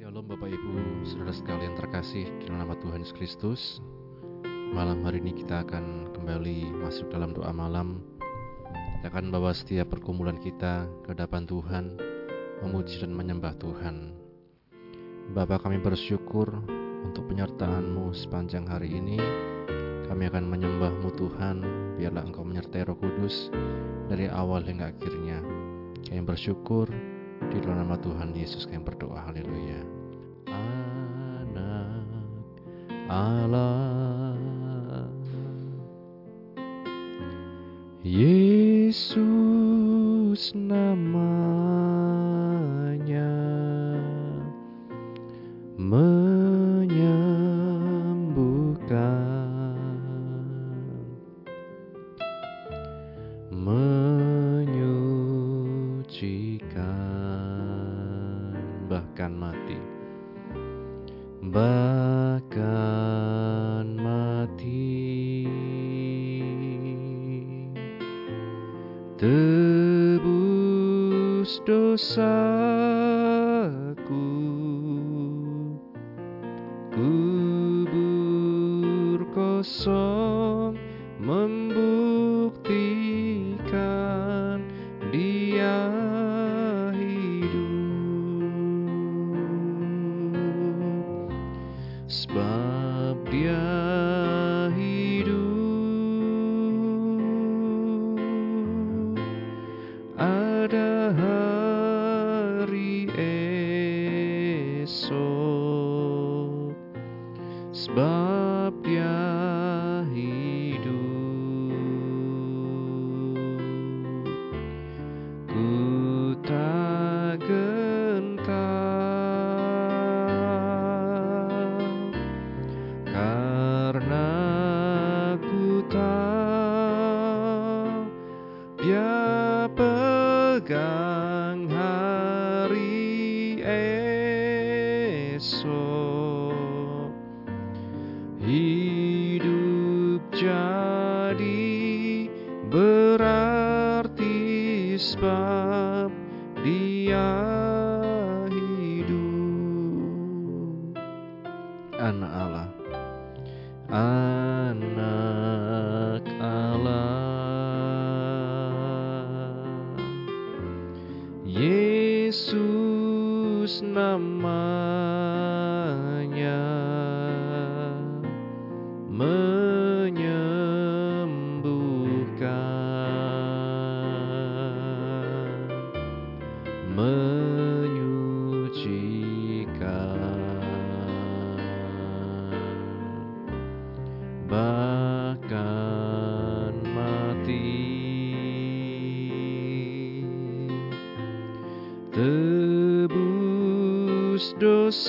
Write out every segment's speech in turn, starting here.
Shalom Bapak Ibu, saudara sekalian terkasih dalam nama Tuhan Yesus Kristus. Malam hari ini kita akan kembali masuk dalam doa malam. Kita akan bawa setiap pergumulan kita ke hadapan Tuhan, memuji dan menyembah Tuhan. Bapa kami bersyukur untuk penyertaan-Mu sepanjang hari ini. Kami akan menyembah-Mu Tuhan, biarlah Engkau menyertai Roh Kudus dari awal hingga akhirnya. Kami bersyukur di dalam nama Tuhan Yesus kami berdoa. Haleluya. Allah. Yesus namanya menyembuhkan menyucikan bahkan mati. Bahkan Christus karena tebus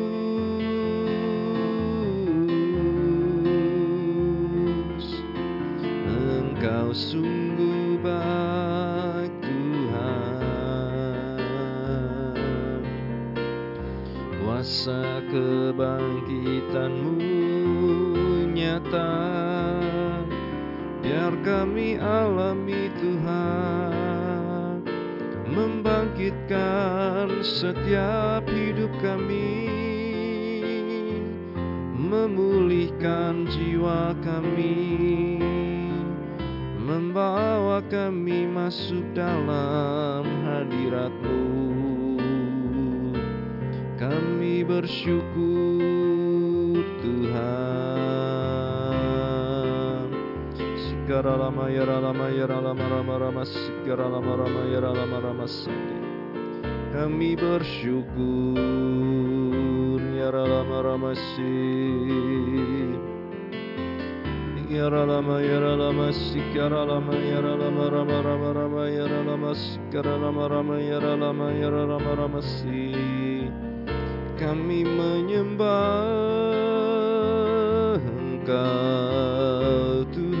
kebangkitanmu nyata. Biar kami alami Tuhan Membangkitkan setiap Ya Rama Rama Ya Rama Ya Rama Ya Rama Ya Rama Rama Rama Rama Ya Rama Ya Rama Rama Ya Rama Ya Rama Sik Kami menyembah Engkau Tuhan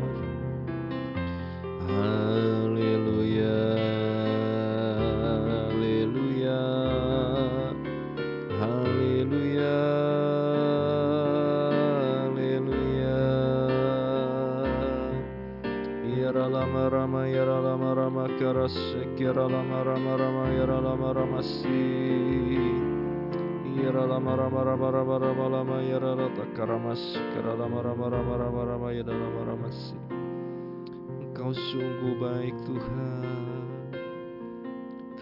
Karasik Ya Rama Rama Rama Ya Rama Sik yara lama rama rama rama rama lama yara rata karamas kara lama rama rama rama rama yara lama rama si Engkau sungguh baik Tuhan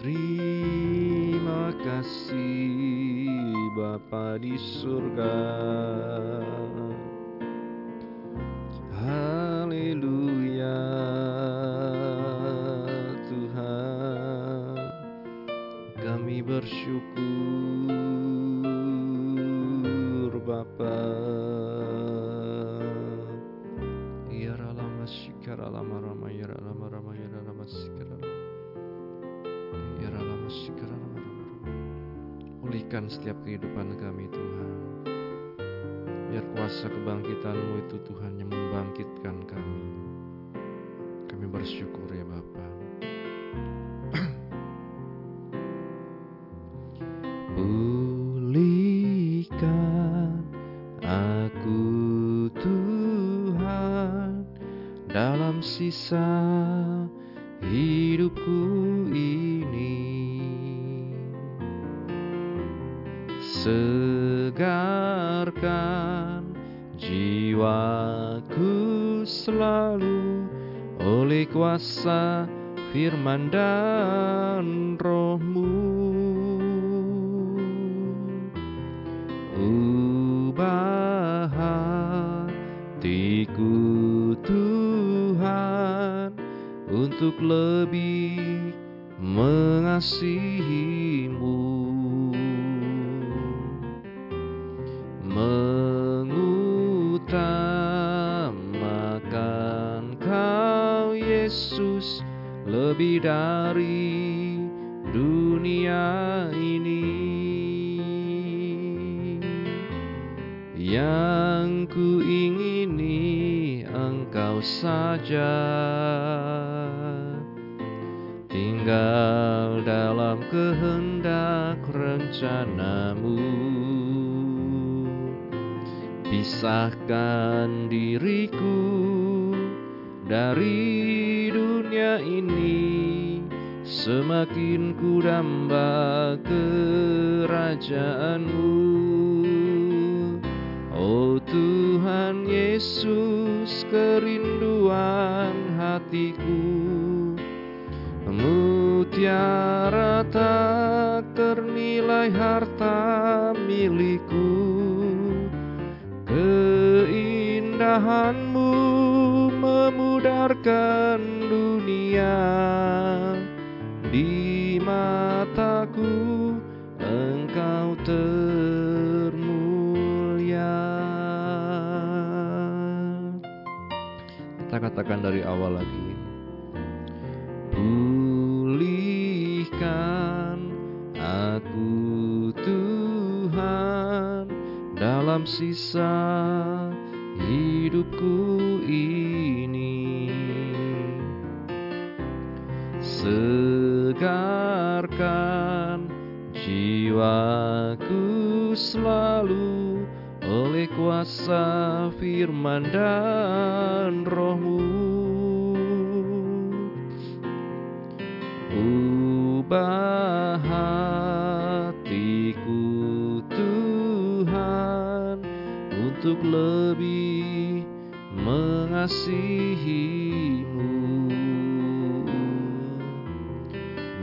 Terima kasih Bapa di surga Pulihkan setiap kehidupan kami Tuhan. Biar kuasa kebangkitanmu itu Tuhan yang membangkitkan kami. Kami bersyukur ya Bapa. Kuasa firman dan rohmu. Ubah hatiku Tuhan untuk lebih mengasihimu harta milikku. Keindahanmu memudarkan dunia. Di mataku engkau termulia. Kita katakan dari awal lagi dalam sisa hidupku ini. Segarkan jiwaku selalu oleh kuasa firman dan rohmu untuk lebih mengasihimu.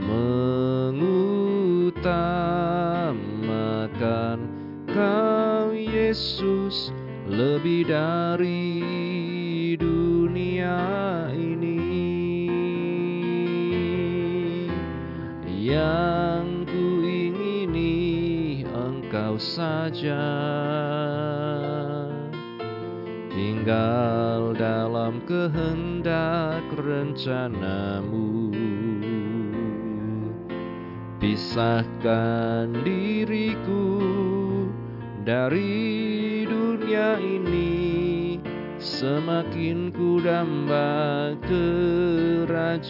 Mengutamakan kau Yesus lebih dari dunia ini. Yang ku ingini engkau saja rencanamu Pisahkan diriku dari dunia ini Semakin ku damba kerajaanmu.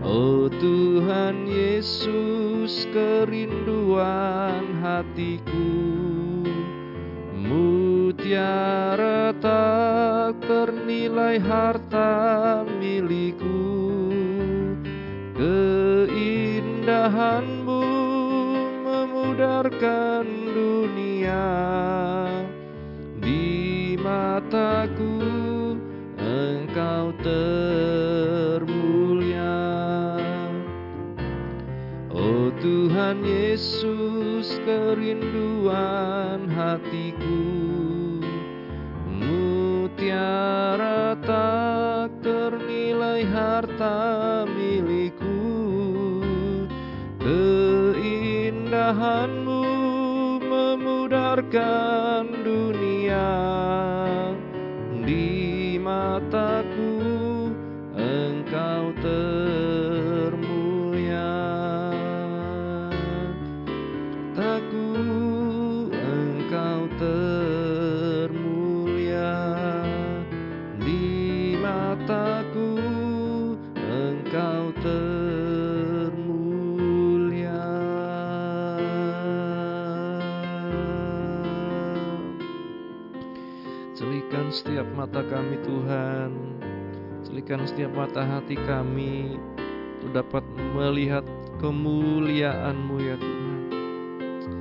Oh Tuhan Yesus kerinduan hatiku Mutiara ternilai harta milikku. Keindahanmu memudarkan dunia. Di mataku engkau termulia. Oh Tuhan Yesus kerinduan hatiku. Mutiara harta milikku. Keindahanmu memudarkan mata kami Tuhan. Celikan setiap mata hati kami Untuk dapat melihat kemuliaan-Mu ya Tuhan.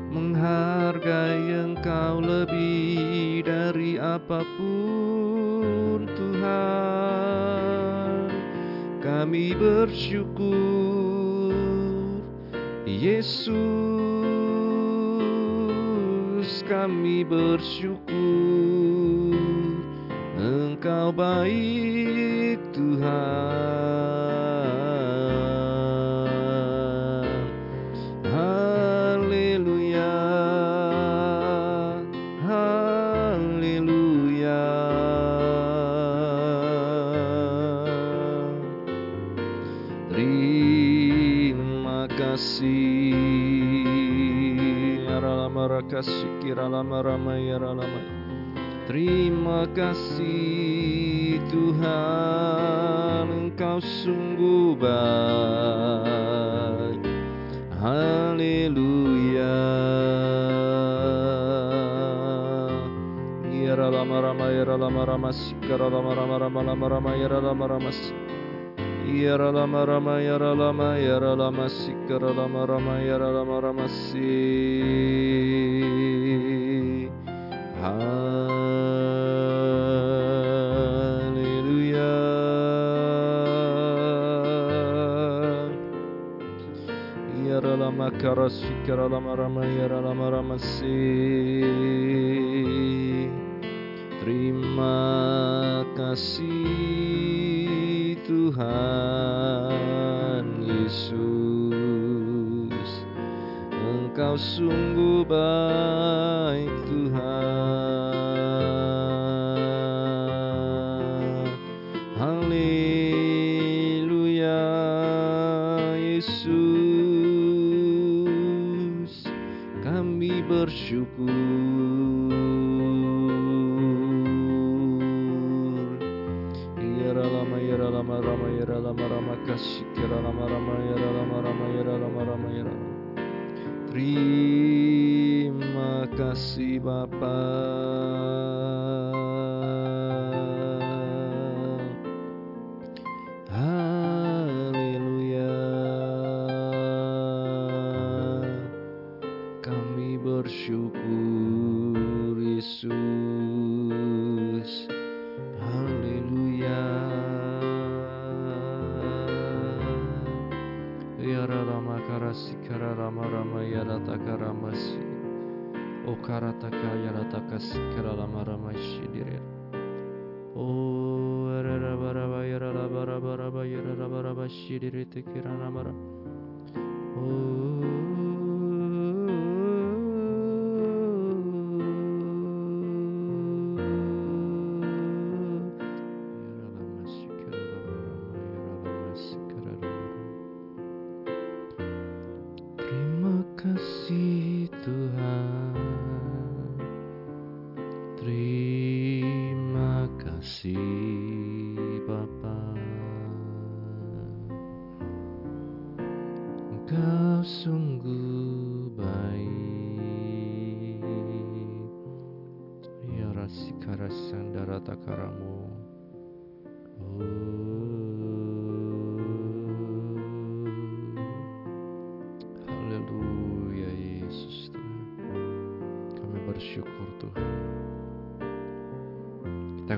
Menghargai Engkau lebih dari apa pun Tuhan. Kami bersyukur Yesus. Kami bersyukur Yaralama rakasih kiralama rama yaralama Terima kasih Tuhan Engkau sungguh baik. Haleluya. Yaralama rama yaralama rama sikaralama rama rama rama rama yaralama rama Yaralama rama yaralama yaralama sikaralama rama yaralama rama si. Haleluya Yaralama karasikaralama rama yaralama rama si. Terima kasih Tuhan Engkau sungguh baik Yes, karalama rama şidire. O erara baraba yarara baraba raba yarara baraba şidire tekirana baraba.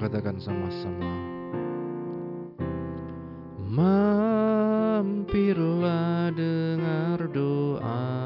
Katakan sama-sama. Mampirlah dengar doaku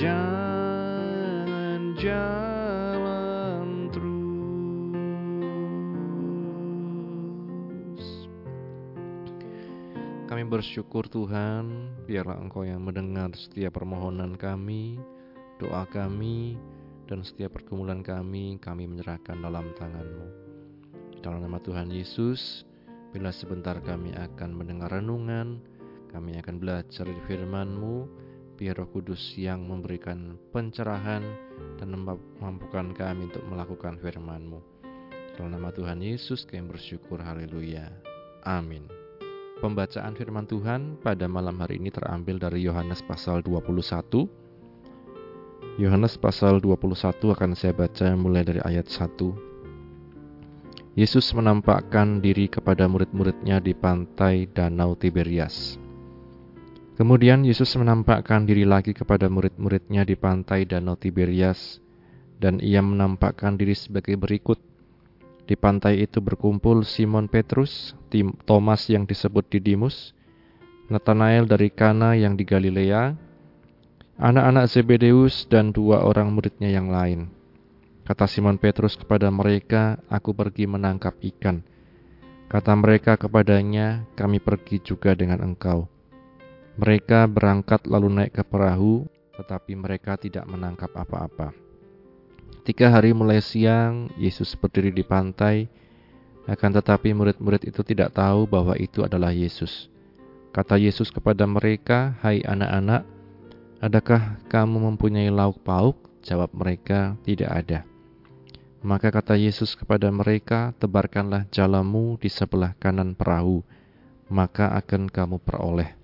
jangan jalan terus Kami bersyukur Tuhan, biarlah Engkau yang mendengar setiap permohonan kami, doa kami, dan setiap pergumulan kami, kami menyerahkan dalam tangan-Mu. Dalam nama Tuhan Yesus, bila sebentar kami akan mendengar renungan, kami akan belajar di firman-Mu, biar Roh Kudus yang memberikan pencerahan dan memampukan kami untuk melakukan firman-Mu. Dalam nama Tuhan Yesus kami bersyukur, haleluya. Amin. Pembacaan firman Tuhan pada malam hari ini terambil dari Yohanes pasal 21. Yohanes pasal 21 akan saya baca mulai dari ayat 1. Yesus menampakkan diri kepada murid-muridnya di pantai Danau Tiberias. Kemudian Yesus menampakkan diri lagi kepada murid-muridnya di pantai Danau Tiberias, dan ia menampakkan diri sebagai berikut. Di pantai itu berkumpul Simon Petrus, Tim- Thomas yang disebut Didimus, Nathanael dari Kana yang di Galilea, anak-anak Zebedeus dan dua orang muridnya yang lain. Kata Simon Petrus kepada mereka, "Aku pergi menangkap ikan." Kata mereka kepadanya, "Kami pergi juga dengan engkau." Mereka berangkat lalu naik ke perahu, tetapi mereka tidak menangkap apa-apa. Tiga hari mulai siang, Yesus berdiri di pantai, akan tetapi murid-murid itu tidak tahu bahwa itu adalah Yesus. Kata Yesus kepada mereka, "Hai anak-anak, adakah kamu mempunyai lauk pauk?" Jawab mereka, "Tidak ada." Maka kata Yesus kepada mereka, "Tebarkanlah jalamu di sebelah kanan perahu, maka akan kamu peroleh."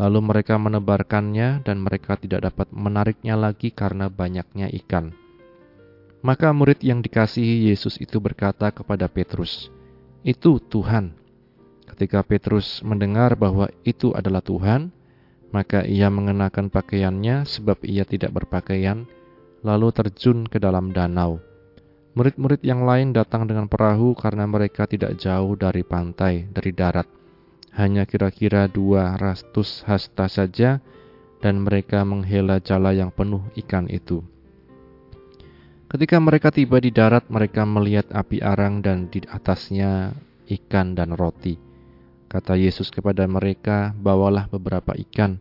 Lalu mereka menebarkannya, dan mereka tidak dapat menariknya lagi karena banyaknya ikan. Maka murid yang dikasihi Yesus itu berkata kepada Petrus, "Itu Tuhan." Ketika Petrus mendengar bahwa itu adalah Tuhan, maka ia mengenakan pakaiannya sebab ia tidak berpakaian, lalu terjun ke dalam danau. Murid-murid yang lain datang dengan perahu karena mereka tidak jauh dari pantai, dari darat. Hanya kira-kira dua ratus hasta saja, dan mereka menghela jala yang penuh ikan itu. Ketika mereka tiba di darat, mereka melihat api arang dan di atasnya ikan dan roti. Kata Yesus kepada mereka, "Bawalah beberapa ikan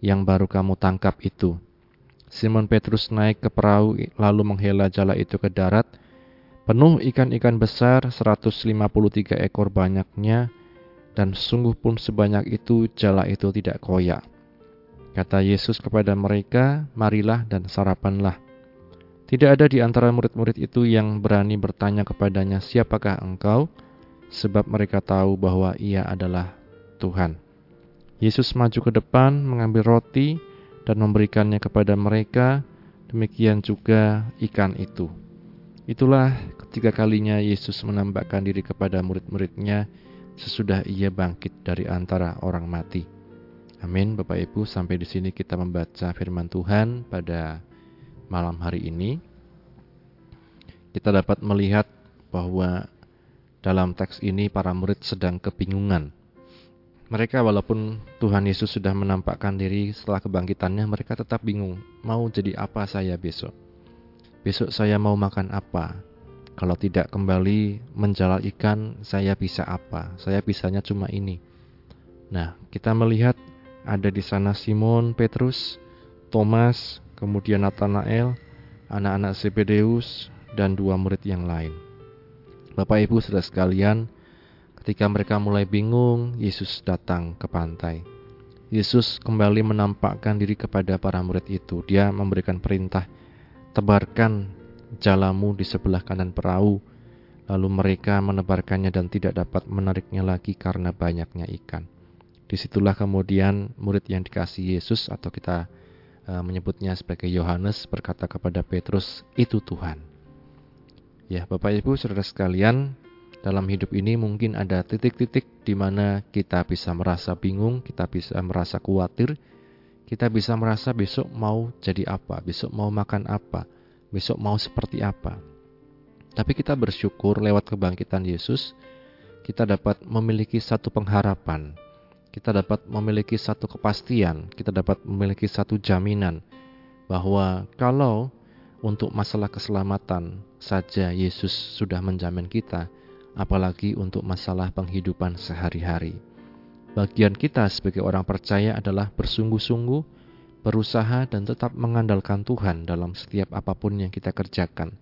yang baru kamu tangkap itu." Simon Petrus naik ke perahu lalu menghela jala itu ke darat. Penuh ikan-ikan besar, 153 ekor banyaknya, dan sungguh pun sebanyak itu jala itu tidak koyak. Kata Yesus kepada mereka, "Marilah dan sarapanlah." Tidak ada di antara murid-murid itu yang berani bertanya kepadanya, "Siapakah engkau?" Sebab mereka tahu bahwa Ia adalah Tuhan. Yesus maju ke depan, mengambil roti, dan memberikannya kepada mereka. Demikian juga ikan itu. Itulah ketiga kalinya Yesus menambahkan diri kepada murid-muridnya sesudah ia bangkit dari antara orang mati. Amin, Bapak Ibu. Sampai di sini kita membaca firman Tuhan pada malam hari ini, kita dapat melihat bahwa dalam teks ini para murid sedang kebingungan. Mereka walaupun Tuhan Yesus sudah menampakkan diri setelah kebangkitannya, mereka tetap bingung, mau jadi apa saya besok? Besok saya mau makan apa? Kalau tidak kembali menjalal ikan, saya bisa apa? Saya bisanya cuma ini. Nah, kita melihat ada di sana Simon, Petrus, Thomas, kemudian Nathanael, anak-anak Zebedeus, dan dua murid yang lain. Bapak Ibu sudah sekalian, ketika mereka mulai bingung, Yesus datang ke pantai. Yesus kembali menampakkan diri kepada para murid itu. Dia memberikan perintah, tebarkan jalamu di sebelah kanan perahu. Lalu mereka menebarkannya dan tidak dapat menariknya lagi karena banyaknya ikan. Di situlah kemudian murid yang dikasih Yesus atau kita Eh, menyebutnya sebagai Yohanes berkata kepada Petrus, "Itu Tuhan." Ya, Bapak Ibu, Saudara sekalian, dalam hidup ini mungkin ada titik-titik di mana kita bisa merasa bingung, kita bisa merasa khawatir, kita bisa merasa besok mau jadi apa, besok mau makan apa, besok mau seperti apa. Tapi kita bersyukur lewat kebangkitan Yesus, kita dapat memiliki satu pengharapan kita dapat memiliki satu kepastian, kita dapat memiliki satu jaminan bahwa kalau untuk masalah keselamatan saja Yesus sudah menjamin kita, apalagi untuk masalah penghidupan sehari-hari. Bagian kita sebagai orang percaya adalah bersungguh-sungguh, berusaha dan tetap mengandalkan Tuhan dalam setiap apa pun yang kita kerjakan.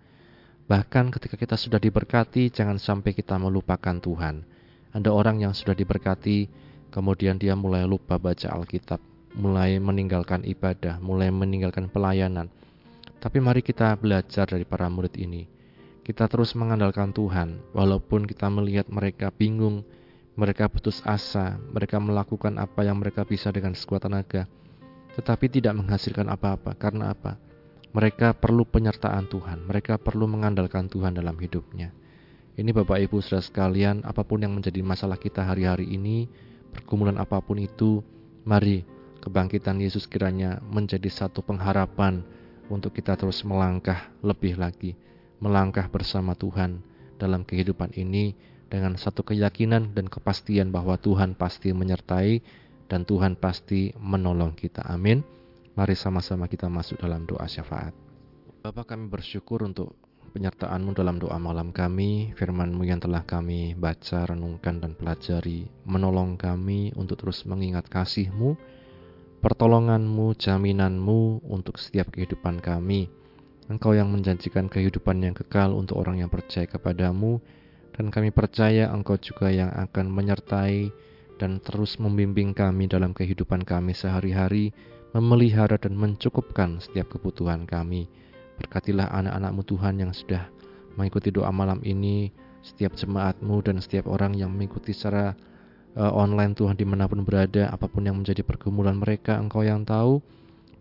Bahkan ketika kita sudah diberkati, jangan sampai kita melupakan Tuhan. Ada orang yang sudah diberkati, Kemudian dia mulai lupa baca Alkitab, mulai meninggalkan ibadah, mulai meninggalkan pelayanan. Tapi mari kita belajar dari para murid ini. Kita terus mengandalkan Tuhan, walaupun kita melihat mereka bingung, mereka putus asa, mereka melakukan apa yang mereka bisa dengan sekuat tenaga, tetapi tidak menghasilkan apa-apa. Karena apa? Mereka perlu penyertaan Tuhan, mereka perlu mengandalkan Tuhan dalam hidupnya. Ini Bapak Ibu saudara sekalian, apa pun yang menjadi masalah kita hari-hari ini, pergumulan apa pun itu, mari kebangkitan Yesus kiranya menjadi satu pengharapan untuk kita terus melangkah lebih lagi, melangkah bersama Tuhan dalam kehidupan ini dengan satu keyakinan dan kepastian bahwa Tuhan pasti menyertai dan Tuhan pasti menolong kita. Amin. Mari sama-sama kita masuk dalam doa syafaat. Bapak kami bersyukur untuk penyertaan-Mu dalam doa malam kami, firman-Mu yang telah kami baca, renungkan, dan pelajari, menolong kami untuk terus mengingat kasih-Mu, pertolongan-Mu, jaminanmu untuk setiap kehidupan kami. Engkau yang menjanjikan kehidupan yang kekal untuk orang yang percaya kepadamu, dan kami percaya Engkau juga yang akan menyertai dan terus membimbing kami dalam kehidupan kami sehari-hari, memelihara dan mencukupkan setiap kebutuhan kami. Berkatilah anak-anakmu Tuhan yang sudah mengikuti doa malam ini, setiap jemaatmu dan setiap orang yang mengikuti secara uh, online Tuhan di mana pun berada, apa pun yang menjadi pergumulan mereka, Engkau yang tahu,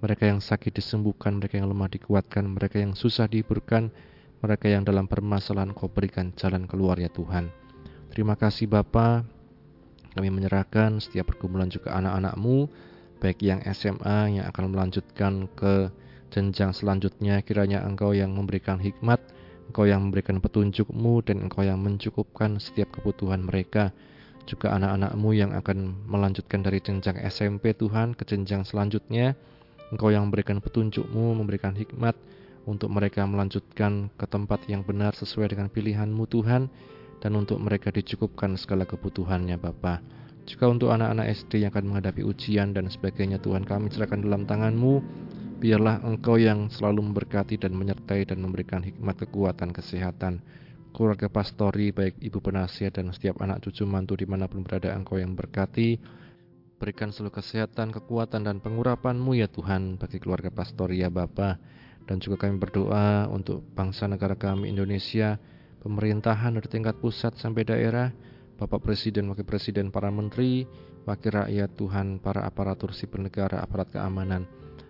mereka yang sakit disembuhkan, mereka yang lemah dikuatkan, mereka yang susah dihiburkan, mereka yang dalam permasalahan Kau berikan jalan keluar ya Tuhan. Terima kasih Bapa, kami menyerahkan setiap pergumulan juga anak-anakmu, baik yang SMA yang akan melanjutkan ke jenjang selanjutnya kiranya engkau yang memberikan hikmat, engkau yang memberikan petunjukmu dan engkau yang mencukupkan setiap kebutuhan mereka. Juga anak-anakmu yang akan melanjutkan dari jenjang SMP Tuhan ke jenjang selanjutnya. Engkau yang memberikan petunjukmu, memberikan hikmat untuk mereka melanjutkan ke tempat yang benar sesuai dengan pilihan-Mu Tuhan, dan untuk mereka dicukupkan segala kebutuhannya Bapa. Juga untuk anak-anak SD yang akan menghadapi ujian dan sebagainya Tuhan kami serahkan dalam tangan-Mu, biarlah Engkau yang selalu memberkati dan menyertai dan memberikan hikmat kekuatan kesehatan keluarga pastori, baik ibu penasihat dan setiap anak cucu mantu di mana pun berada engkau yang berkati. Berikan seluruh kesehatan, kekuatan, dan pengurapan-Mu ya Tuhan bagi keluarga pastori ya Bapa. Dan juga kami berdoa untuk bangsa negara kami Indonesia, pemerintahan dari tingkat pusat sampai daerah, Bapak Presiden, Wakil Presiden, para Menteri, Wakil Rakyat Tuhan, para aparatur sipil negara, aparat keamanan.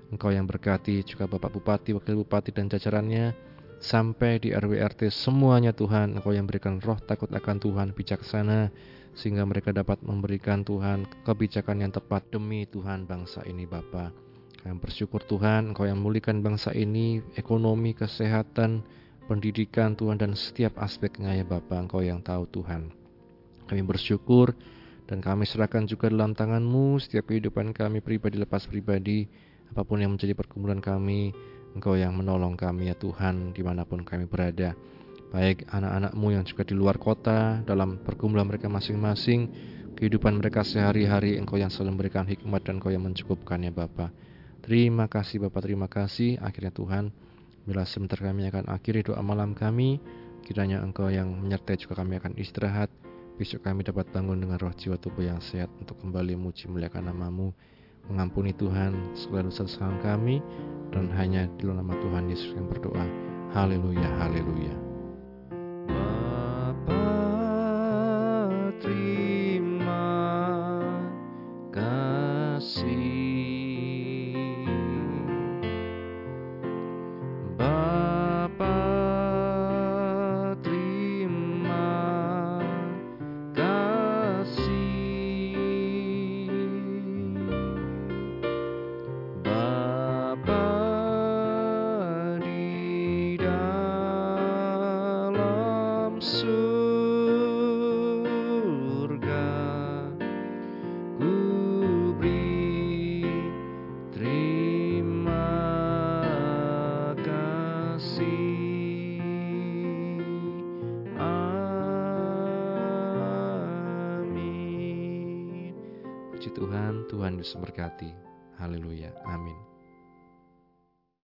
Engkau yang berkati juga Bapak Bupati, Wakil Bupati, dan jajarannya, sampai di RWRT semuanya Tuhan Engkau yang berikan roh takut akan Tuhan bijaksana sehingga mereka dapat memberikan Tuhan kebijakan yang tepat demi Tuhan bangsa ini Bapa. Kami bersyukur Tuhan Engkau yang memulihkan bangsa ini ekonomi, kesehatan, pendidikan Tuhan dan setiap aspeknya ya Bapa Engkau yang tahu Tuhan. Kami bersyukur dan kami serahkan juga dalam tanganmu setiap kehidupan kami pribadi lepas pribadi apa pun yang menjadi pergumulan kami Engkau yang menolong kami ya Tuhan di mana pun kami berada Baik anak-anakmu yang juga di luar kota Dalam pergumulan mereka masing-masing Kehidupan mereka sehari-hari Engkau yang selalu memberikan hikmat dan Engkau yang mencukupkan ya Bapa. Terima kasih Bapak, terima kasih Akhirnya Tuhan Bila sebentar kami akan akhiri doa malam kami Kiranya Engkau yang menyertai juga kami akan istirahat Besok kami dapat bangun dengan roh jiwa tubuh yang sehat Untuk kembali muji muliakan namamu Mengampuni Tuhan segala dosa kesalahan kami dan hanya di dalam nama Tuhan Yesus yang berdoa. Haleluya, haleluya.